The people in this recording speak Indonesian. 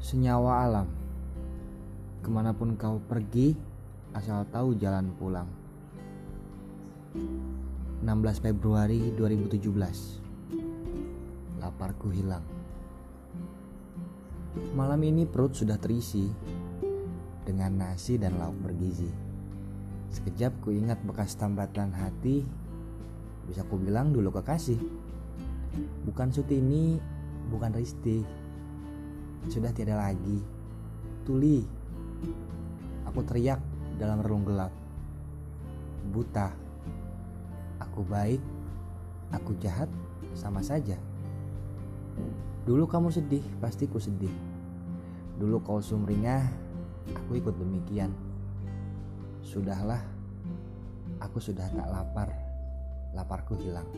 Senyawa alam. Ke mana pun kau pergi Asal tahu jalan pulang. 16 Februari 2017 Laparku hilang. Malam ini perut sudah terisi Dengan nasi dan lauk bergizi. Sekejap ku ingat bekas tambatan hati. Bisa ku bilang dulu kekasih. Bukan Sutini, bukan Risti sudah tiada lagi. Tuli. Aku teriak dalam relung gelap. Buta. Aku baik, aku jahat, sama saja. Dulu kamu sedih, pasti ku sedih. Dulu kau sumringah, aku ikut demikian. Sudahlah, aku sudah tak lapar. Laparku hilang.